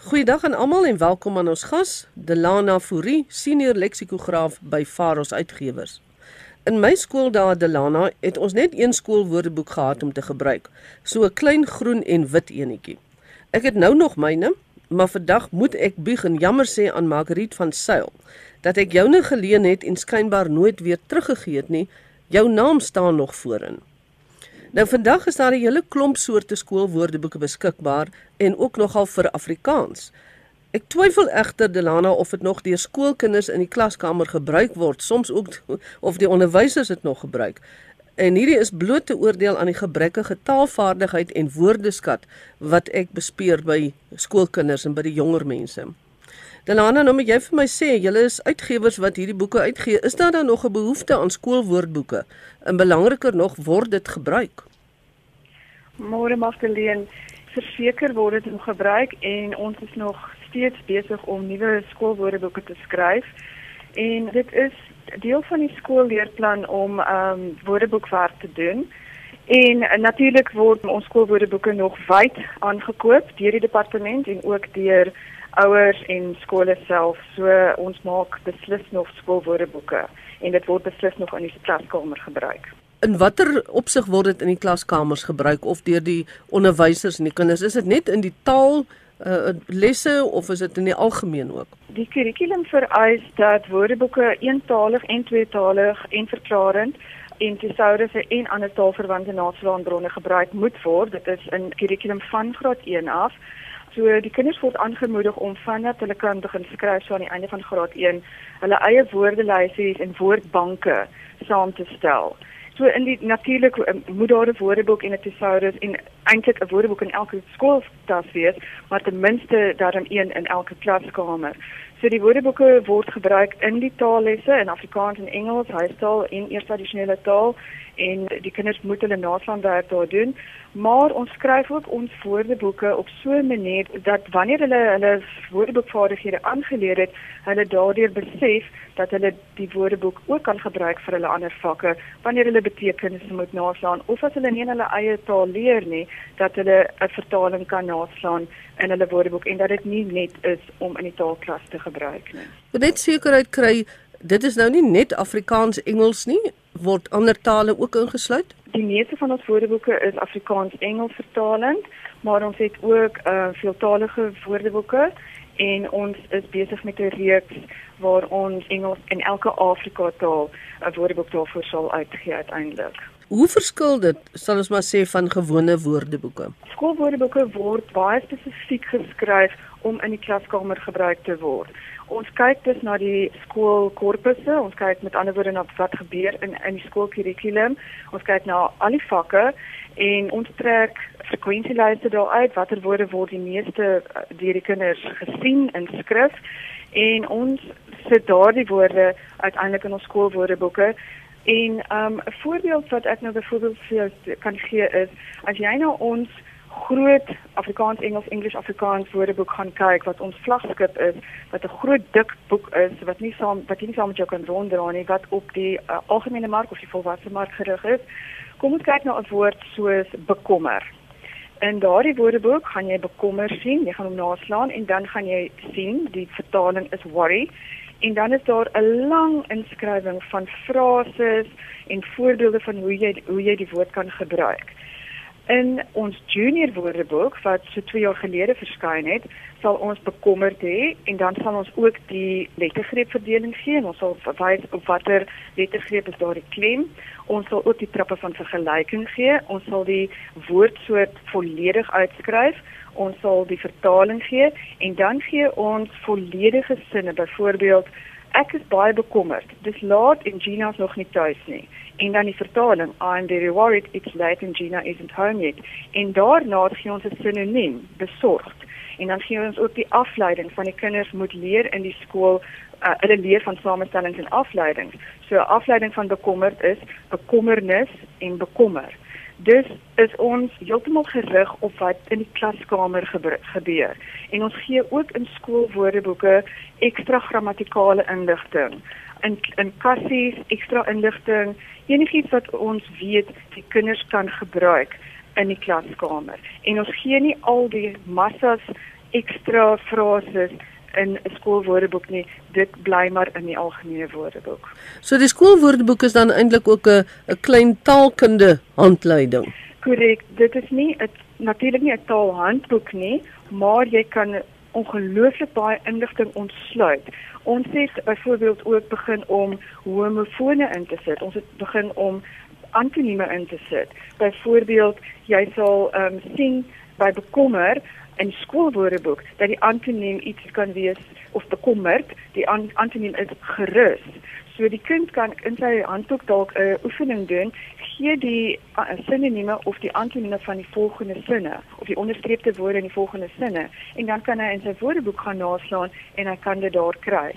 Goeiedag aan almal en welkom aan ons gas, Delana Fourie, senior leksikograaf by Faros Uitgewers. In my skool daar Delana het ons net een skoolwoordeboek gehad om te gebruik, so 'n klein groen en wit enetjie. Ek het nou nog myne, maar vandag moet ek bieg en jammer sê aan Margriet van Sail dat ek joune geleen het en skynbaar nooit weer teruggegee het nie. Jou naam staan nog voorin. Nou vandag is daar 'n hele klomp soorte skoolwoordeboeke beskikbaar en ook nogal vir Afrikaans. Ek twyfel egter Delana of dit nog deur skoolkinders in die klaskamer gebruik word, soms ook of die onderwysers dit nog gebruik. En hierdie is bloot te oordeel aan die gebrekkige taalvaardigheid en woordeskat wat ek bespeer by skoolkinders en by die jonger mense. Delana, nou moet jy vir my sê, julle is uitgewers wat hierdie boeke uitgee. Is daar dan nog 'n behoefte aan skoolwoordboeke? En belangriker nog, word dit gebruik? Môre Magdalene, verseker word dit nog gebruik en ons is nog steeds besig om nuwe skoolwoordeboeke te skryf. En dit is deel van die skoolleerplan om ehm um, woordeboekwerk te doen. En uh, natuurlik word ons skoolwoordeboeke nog wyd aangekoop deur die departement en ook deur ouers en skole self. So ons maak beslis nog skoolwoordeboeke en dit word beslis nog in die klaskamer gebruik. In watter opsig word dit in die klaskamers gebruik of deur die onderwysers en die kinders? Is dit net in die taal uh, lesse of is dit in die algemeen ook? Die kurrikulum vereis dat woordeboeke eentalig en tweetalig en verklarend en tesourese en ander taalverwante nasionale gebruik moet word. Dit is in kurrikulum van graad 1 af. So die kinders word aangemoedig om vandat hulle kan begin skryf so aan die einde van graad 1 hulle eie woordelysies en woordbanke saam te stel. So in die natuurlik um, moet daar 'n woordeboek en 'n thesaurus en eintlik 'n woordeboek in elke skooltas wees, maar ten minste daarin een in elke klaskamer. So die woordeboeke word gebruik in die taallesse in Afrikaans en Engels, huistaal en eers tradisionele taal en die kinders moet hulle naslaanwerk daar doen. Maar ons skryf ook ons woordeboeke op so 'n manier dat wanneer hulle hulle woordeboekvaardighede aangeleer het, hulle daardeur besef dat hulle die woordeboek ook kan gebruik vir hulle ander vakke wanneer hulle betekenisse moet naslaan of as hulle nie in hulle eie taal leer nie, dat hulle 'n vertaling kan naslaan in hulle woordeboek en dat dit nie net is om in die taalklas te gebruik nie. Moet net sekerheid kry dit is nou nie net Afrikaans Engels nie, word ander tale ook ingesluit? Die meeste van ons woordeboeke is Afrikaans Engels vertalend, maar ons het ook uh veeltalige woordeboeke en ons is besig met 'n reeks waar ons Engels en elke Afrika taal 'n woordeboek daarvoor sal uitgee uiteindelik. Hoe verskil dit, sal ons maar sê van gewone woordeboeke? Skoolwoordeboeke word baie spesifiek geskryf om in die klaskamer gebruik te word. Ons kyk dus na die skoolkorpusse, ons kyk met ander woorde na wat gebeur in in die skoolkurrikulum. Ons kyk na al die vakke en ons trek frekwensielyste daaruit watter woorde word die meeste eh, deur die kinders gesien in skrif en ons sit daardie woorde uiteindelik in ons skoolwoordeboeke. En um 'n voorbeeld wat ek nou byvoorbeeld vir jou kan gee is as jy nou ons groot Afrikaans Engels Engels Afrikaans woordeboek gaan kyk wat ons vlaggenskap is wat 'n groot dik boek is wat nie saam wat nie saam met jou kan ronddra nie wat op die uh, algemene mark of die volwasse mark gerig is kom ons kyk na 'n woord soos bekommer. In daardie woordeboek gaan jy bekommer sien jy gaan hom naslaan en dan gaan jy sien die vertaling is worry en dan is daar 'n lang inskrywing van frases en voorbeelde van hoe jy hoe jy die woord kan gebruik In ons junior woordeboek wat so 2 jaar gelede verskyn het, sal ons bekommerd hê en dan sal ons ook die lettergreepverdeling gee en ons sal wys op watter lettergreep is daar die klem. Ons sal ook die trappe van vergelyking gee. Ons sal die woordsoort volledig uitskryf. Ons sal die vertaling gee en dan gee ons volledige sinne. Byvoorbeeld, ek is baie bekommerd. Dis laat en Gina is nog nie tuis nie. En dan die vertaling I'm very worried. It's late and Gina isn't home yet. En daarna gee ons 'n sinoniem besorgd. En dan gee ons ook die afleiding van die kinders moet leer in die skool uh, hulle leer van samestellings en afleidings. So afleiding van bekommerd is bekommernis en bekommer dus is ons heeltemal gerig op wat in die klaskamer gebeur en ons gee ook in skoolwoordeboeke ekstra grammatikale inligting in in kassies ekstra inligting enigiets wat ons weet die kinders kan gebruik in die klaskamer. En ons gee nie al die massas ekstra frases in 'n skoolwoordeboek nie. Dit bly maar in die algemene woordeboek. So die skoolwoordeboek is dan eintlik ook 'n 'n klein taalkunde handleiding. Korrek. Dit is nie 'n natuurlik nie 'n taalhandboek nie, maar jy kan ongelooflik baie inligting ontsluit. Ons het byvoorbeeld ook begin om homofone in te sit. Ons het begin om antonieme in te sit. Byvoorbeeld, jy sal ehm um, sien by bekommer in skoolwoordeboek dat die antoniem iets kan wees of bekommerd, die an antoniem is gerus. So die kind kan in sy handboek dalk 'n uh, oefening doen, gee die sinonieme of die antonieme van die volgende sinne of die onderstreepte woorde in die volgende sinne en dan kan hy in sy woordeboek gaan naslaan en hy kan dit daar kry.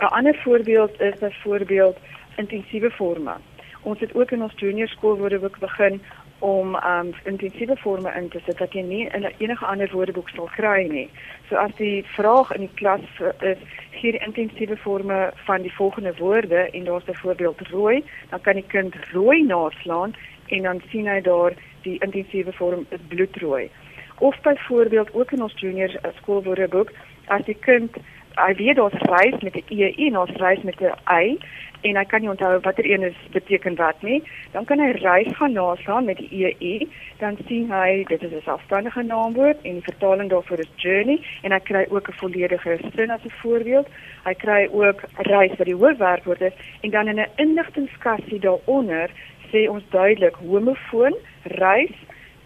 'n Ander voorbeeld is byvoorbeeld intensiewe forme. Ons het ook in ons junior skoolwoordeboek begin om um intensiewe forme in te sit wat jy nie in enige ander woordeboek sal kry nie. So as die vraag in die klas is gee die intensiewe forme van die volgende woorde en daar's byvoorbeeld rooi, dan kan die kind rooi naslaan en dan sien hy daar die intensiewe vorm is bloedrooi. Of byvoorbeeld ook in ons junior uh, skoolwoordeboek as die kind hy weet daar's reis met 'n e en daar's reis met 'n y en hy kan nie onthou watter een is beteken wat nie, dan kan hy reis gaan naslaan met die EE, dan sien hy dit is 'n selfstandige naamwoord en die vertaling daarvoor is journey en hy kry ook 'n volledige sin as 'n voorbeeld. Hy kry ook reis wat die hoofwerkwoord is en dan in 'n inligtingskassie daaronder sê ons duidelik homofoon, reis,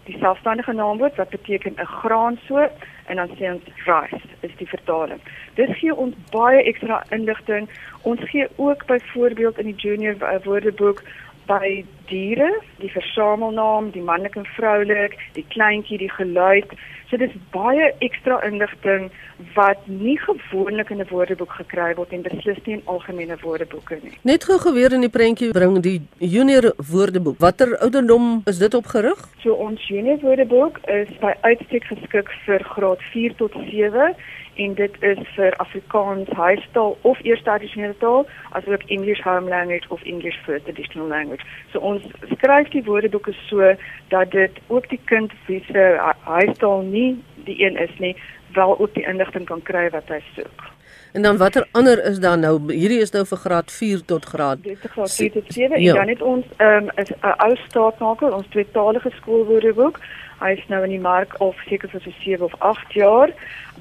die selfstandige naamwoord wat beteken 'n graansoort en dan sê ons rice is die vertaling. Dit gee ons baie ekstra inligting. Ons gee ook byvoorbeeld in die junior woordeboek by diere, die versamelnaam, die manlik en vroulik, die kleintjie, die geluid. So dis baie ekstra inligting wat nie gewoonlik in 'n woordeboek gekry word en beslis nie in algemene woordeboeke nie. Net gou geweer in die prentjie bring die junior woordeboek. Watter ouderdom is dit op gerig? So ons junior woordeboek is by uitstek geskik vir graad 4 tot 7 en dit is vir Afrikaans huistaal of eerste addisionele taal asook English home language of English first additional language. So ons skryf die woordeboeke so dat dit ook die kind wie se huistaal nie die een is nie, wel ook die inligting kan kry wat hy soek. En dan watter ander is daar nou? Hierdie is nou vir graad 4 tot graad. Dit is graad 4 tot 7 ja. en dan het ons ehm um, 'n ou staatmaker, ons tweetalige skoolwoordeboek. Hy is nou in die mark of seker vir so 7 of 8 jaar.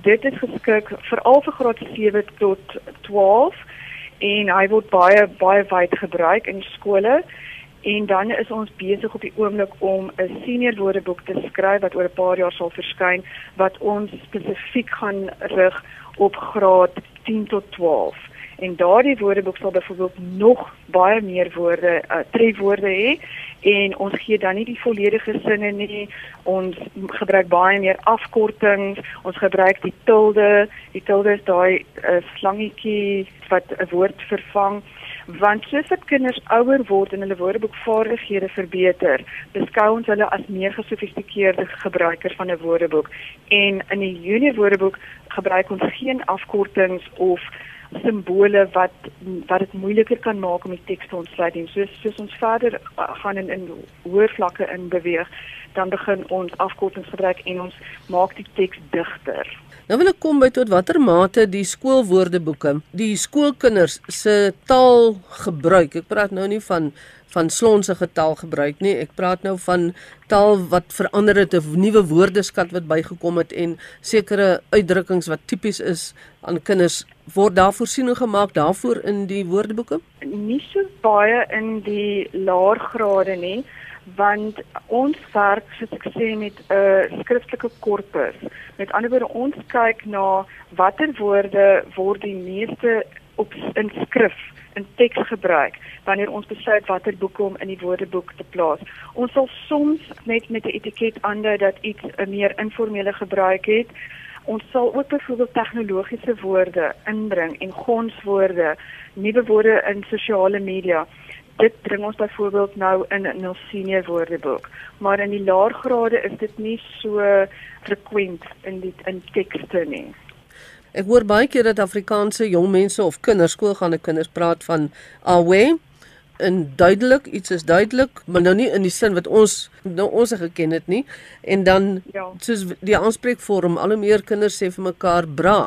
Dit is geskik veral vir graad 7 tot 12 en hy word baie baie wyd gebruik in skole. En dan is ons besig op die oomblik om 'n senior woordeboek te skryf wat oor 'n paar jaar sal verskyn wat ons spesifiek gaan rig op graad 10 tot 12. En daardie woordeboek sal byvoorbeeld nog baie meer woorde, uh, trefwoorde hê en ons gee dan nie die volledige sinne nie. Ons gebruik baie meer afkortings. Ons gebruik die tilde. Die tilde is daai uh, slangetjie wat 'n woord vervang want soos wat kinders ouer word en hulle woordeboekvaardighede verbeter, beskou ons hulle as meer gesofistikeerde gebruikers van 'n woordeboek. En in die junior woordeboek gebruik ons geen afkortings of simbole wat wat dit moeiliker kan maak om die teks te ontsluit en soos soos ons verder uh, gaan in in hoër vlakke in beweeg dan begin ons afkortings gebruik en ons maak die teks digter. Nou wil ek kom by tot watter mate die skoolwoordeboeke die skoolkinders se taal gebruik. Ek praat nou nie van van slonsige taal gebruik nie. Ek praat nou van taal wat verander het, 'n nuwe woordeskat wat bygekom het en sekere uitdrukkings wat tipies is aan kinders. Word daar voorsiening gemaak daarvoor in die woordeboeke? Nie so baie in die laer grade nie want ons werk soos ek sê met 'n uh, skriftelike korpus. Met ander woorde ons kyk na watter woorde word die meeste op in skrif in teks gebruik wanneer ons besluit watter boeke om in die woordeboek te plaas. Ons sal soms net met 'n etiket aandui dat iets 'n meer informele gebruik het. Ons sal ook byvoorbeeld tegnologiese woorde inbring en gonswoorde, nuwe woorde in sosiale media dit bring ons byvoorbeeld nou in 'n senior woordeboek, maar in die laer grade is dit nie so frequent in die in tekste nie. Ek hoor baie keer dat Afrikaanse jong mense of kinders skoolgaande kinders praat van awe in duidelik, iets is duidelik, maar nou nie in die sin wat ons nou ons geken het nie. En dan ja. soos die aanspreekvorm, al hoe meer kinders sê vir mekaar bra.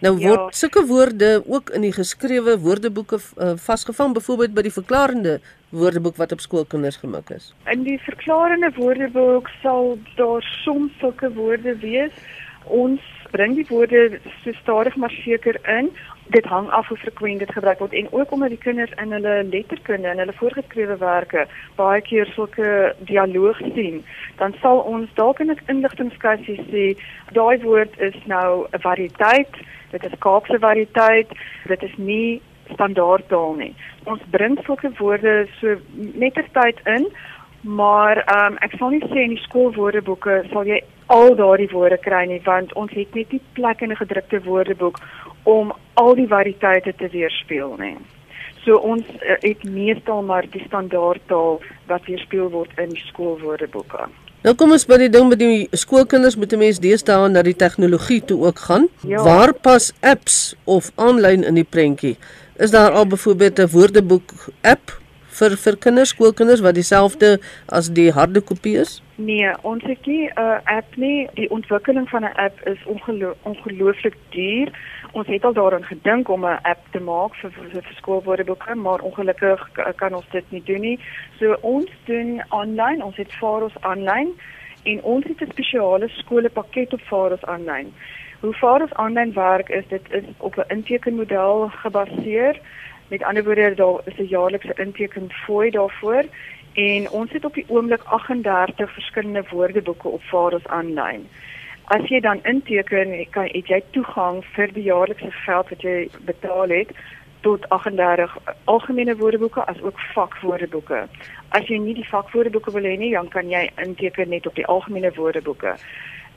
Nou word ja. sulke woorde ook in die geskrewe woordeboeke uh, vasgevang, byvoorbeeld by die verklarende woordeboek wat op skoolkinders gemik is. In die verklarende woordeboek sal daar soms sulke woorde wees. Ons bring die woorde so stadig maar seker in. Dit hang af hoe frekwent dit gebruik word en ook omdat die kinders in hulle letterkunde en hulle voorgeskrewe werke baie keer sulke dialoog sien, dan sal ons dalk in 'n inligtingskassie sê daai woord is nou 'n variëteit dit is Kaapse variëteit, dit is nie standaardtaal nie. Ons bring sulke woorde so net ter tyd in, maar ehm um, ek sal nie sê in die skoolwoordeboeke sal jy al daardie woorde kry nie want ons het net nie plek in 'n gedrukte woordeboek om al die variëteite te weerspieël nie. So ons uh, het meestal maar die standaardtaal wat weerspieël word in die skoolwoordeboeke. Nou kom ons by die ding met die skoolkinders moet 'n mens deesdae na die tegnologie toe ook gaan. Ja. Waar pas apps of aanlyn in die prentjie? Is daar al byvoorbeeld 'n woordeboek app vir vir kinders, skoolkinders wat dieselfde as die harde kopie is? Nee, ons het nie 'n uh, app nie. Die ontwikkeling van 'n app is ongelo ongelooflik duur. Ons het al daaraan gedink om 'n app te maak vir vir, vir skoolwoordeboeke, maar ongelukkig kan ons dit nie doen nie. So ons doen aanlyn, ons het Faros aanlyn en ons het 'n spesiale skoolpakket op Faros aanlyn. Hoe Faros aanlyn werk is dit is op 'n intekenmodel gebaseer. Met ander woorde, daar is 'n jaarlikse inteken fooi daarvoor en ons het op die oomblik 38 verskillende woordeboeke op Faros aanlyn. As jy dan inteken, kan het jy toegang vir die jaarlikse geld wat jy betaal het tot 38 algemene woordeboeke as ook vakwoordeboeke. As jy nie die vakwoordeboeke wil hê nie, dan kan jy inteken net op die algemene woordeboeke.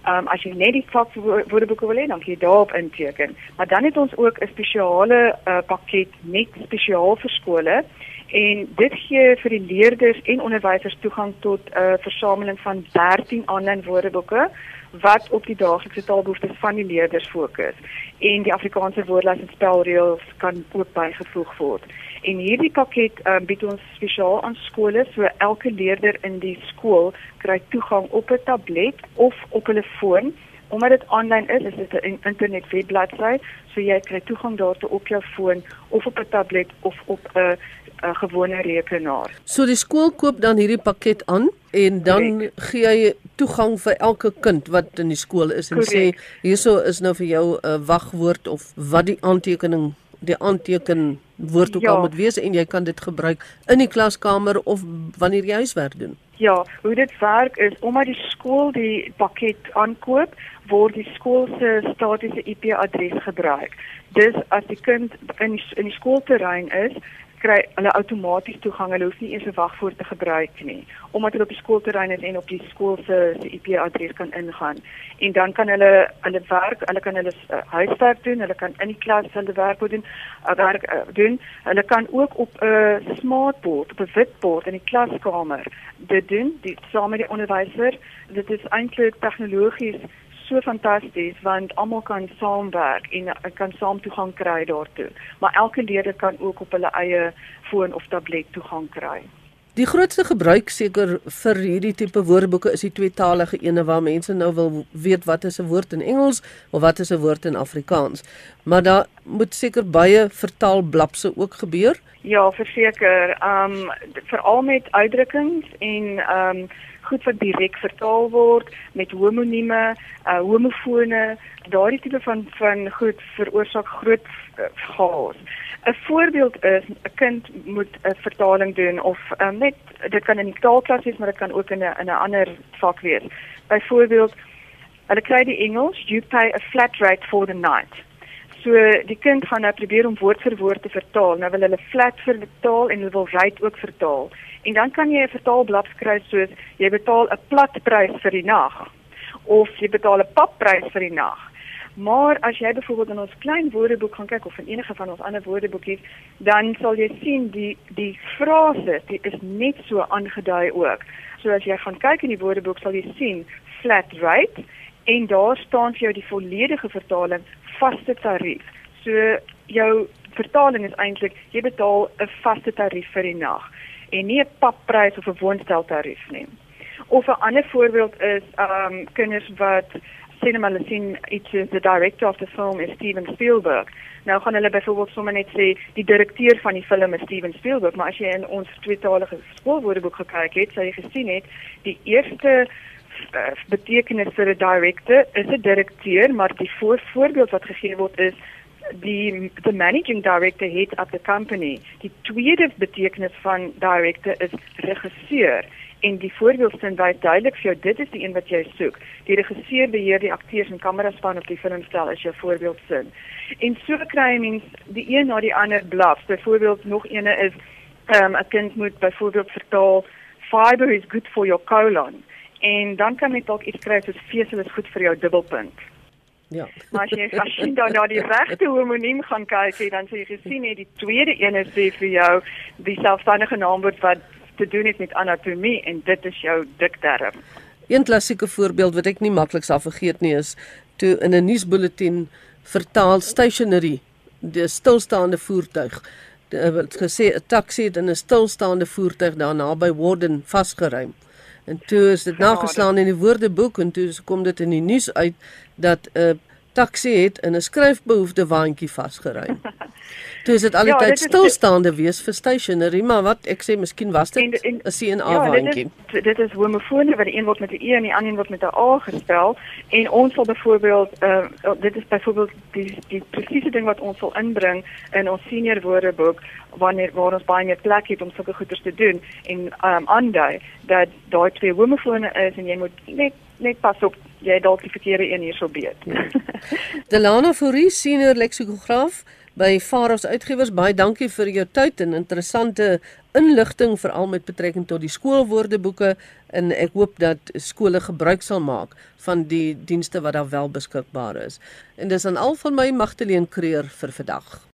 Ehm um, as jy net die vakwoordeboeke wil hê, dan kan jy daarop inteken. Maar dan het ons ook 'n spesiale uh, pakket net spesiaal vir skole en dit gee vir die leerders en onderwysers toegang tot 'n uh, versameling van 13 aanlyn woordeboeke wat op die daaglikse taalbehoeftes van die leerders fokus en die Afrikaanse woordelys en spelreëls kan ook bygevoeg word. En hierdie pakket um, bied ons spesiaal aan skole so elke leerder in die skool kry toegang op 'n tablet of op hulle foon omdat dit aanlyn is, is dit 'n internet webbladsy, so jy kry toegang daartoe op jou foon of op 'n tablet of op 'n 'n gewone rekenaar. So die skool koop dan hierdie pakket aan en dan Correct. gee jy toegang vir elke kind wat in die skool is en Correct. sê hierso is nou vir jou 'n wagwoord of wat die aantekening die aanteken woord ook ja. al moet wees en jy kan dit gebruik in die klaskamer of wanneer jy huiswerk doen. Ja, hoe dit werk is omdat die skool die pakket aankoop, word die skool se statiese IP-adres gebruik. Dus as die kind in die, in die skoolterrein is, kry hulle outomaties toegang. Hulle hoef nie eers 'n wagwoord te gebruik nie, omdat hulle op die skoolterrein is en op die skool se IP-adres kan ingaan. En dan kan hulle hulle werk, hulle kan hulle uh, huiswerk doen, hulle kan in die klas hulle werk doen, uh, werk uh, doen. Hulle kan ook op 'n uh, smartboard, op 'n witbord in die klaskamer dit doen, die saam met die onderwyser. Dit is eintlik tegnologies so fantasties want almal kan saamwerk en kan saam toegang kry daartoe. Maar elke leerder kan ook op hulle eie foon of tablet toegang kry. Die grootste gebruik seker vir hierdie tipe woordeboeke is die tweetalige ene waar mense nou wil weet wat is 'n woord in Engels of wat is 'n woord in Afrikaans. Maar daar moet seker baie vertaalblapse ook gebeur. Ja, verseker. Ehm um, veral met uitdrukkings en ehm um, goed wat direk vertaal word met homonieme, uh homofone, daardie tipe van van goed veroorsaak groot uh, chaos. 'n Voorbeeld is 'n kind moet 'n vertaling doen of um, net dit kan in die taalklas wees, maar dit kan ook in 'n in 'n ander vak wees. Byvoorbeeld, hulle kry die Engels, you pay a flat rate for the night. So die kind gaan nou probeer om woord vir woord te vertaal. Nou wil hulle flat vertaal en hulle wil rate ook vertaal. En dan kan jy 'n vertaalblad skryf soos jy betaal 'n platprys vir die nag of jy betaal 'n papprys vir die nag. Maar as jy byvoorbeeld in ons klein woordeboek gaan kyk of in enige van ons ander woordeboekies, dan sal jy sien die die frase, dit is net so aangedui ook. So as jy gaan kyk in die woordeboek sal jy sien flat rate en daar staan vir jou die volledige vertaling vaste tarief. So jou vertaling is eintlik jy betaal 'n vaste tarief vir die nag en nie 'n papprys of 'n woonsteltarief nie. Of 'n ander voorbeeld is ehm um, kinders wat sien hulle sien iets is the director of the film is Steven Spielberg. Nou gaan hulle byvoorbeeld sommer net sê die direkteur van die film is Steven Spielberg, maar as jy in ons tweetalige skoolwoordeboek gekyk het, sal jy gesien het die eerste uh, betekenis vir 'n director is 'n direkteur, maar die voor, voorbeeld wat gegee word is die the managing director head of the company. Die tweede betekenis van director is regisseur en die voorbeeldsin wys duidelik vir jou dit is die een wat jy soek. Die regisseur beheer die akteurs en kameraspan op die filmstel as jou voorbeeldsin. En so kry jy mens die een na die ander blaf. Byvoorbeeld nog eene is ehm um, 'n kind moet byvoorbeeld vertaal fiber is good for your colon. En dan kan jy dalk iets kry soos vesel is goed vir jou dubbelpunt. Ja. Maar as jy as jy dan na die regte homoniem gaan kyk, dan sê jy gesien het die tweede een sê vir jou die selfstandige naamwoord wat te doen het met anatomie en dit is jou dikdarm. Een klassieke voorbeeld wat ek nie maklik sal vergeet nie is toe in 'n nuusbulletin vertaal stationery die stilstaande voertuig het gesê 'n taxi het in 'n stilstaande voertuig daar naby Warden vasgeruim. En toe is dit nageslaan in die woordeboek en toe kom dit in die nuus uit dat 'n taxi het in 'n skryfbehoefde waantjie vasgeruim. Toe is dit al die ja, tyd stilstaande wees vir stationery, maar wat ek sê miskien was dit 'n CNA ja, waantjie. Dit, dit is homofone wat die een word met 'n E en die ander word met 'n A gespel en ons sal byvoorbeeld uh, dit is byvoorbeeld die die presiese ding wat ons sal inbring in ons senior woordeboek wanneer waar ons baie meer plek het om sulke goeders te doen en um aandui dat daai twee homofone is en jy moet net net pas op jy dalk die verkeerde een hierso beet. Ja. Delana Fourie senior leksikograaf by Faros Uitgewers. Baie dankie vir jou tyd en interessante inligting veral met betrekking tot die skoolwoordeboeke en ek hoop dat skole gebruik sal maak van die dienste wat daar wel beskikbaar is. En dis aan al van my Magtleen Creer vir vandag.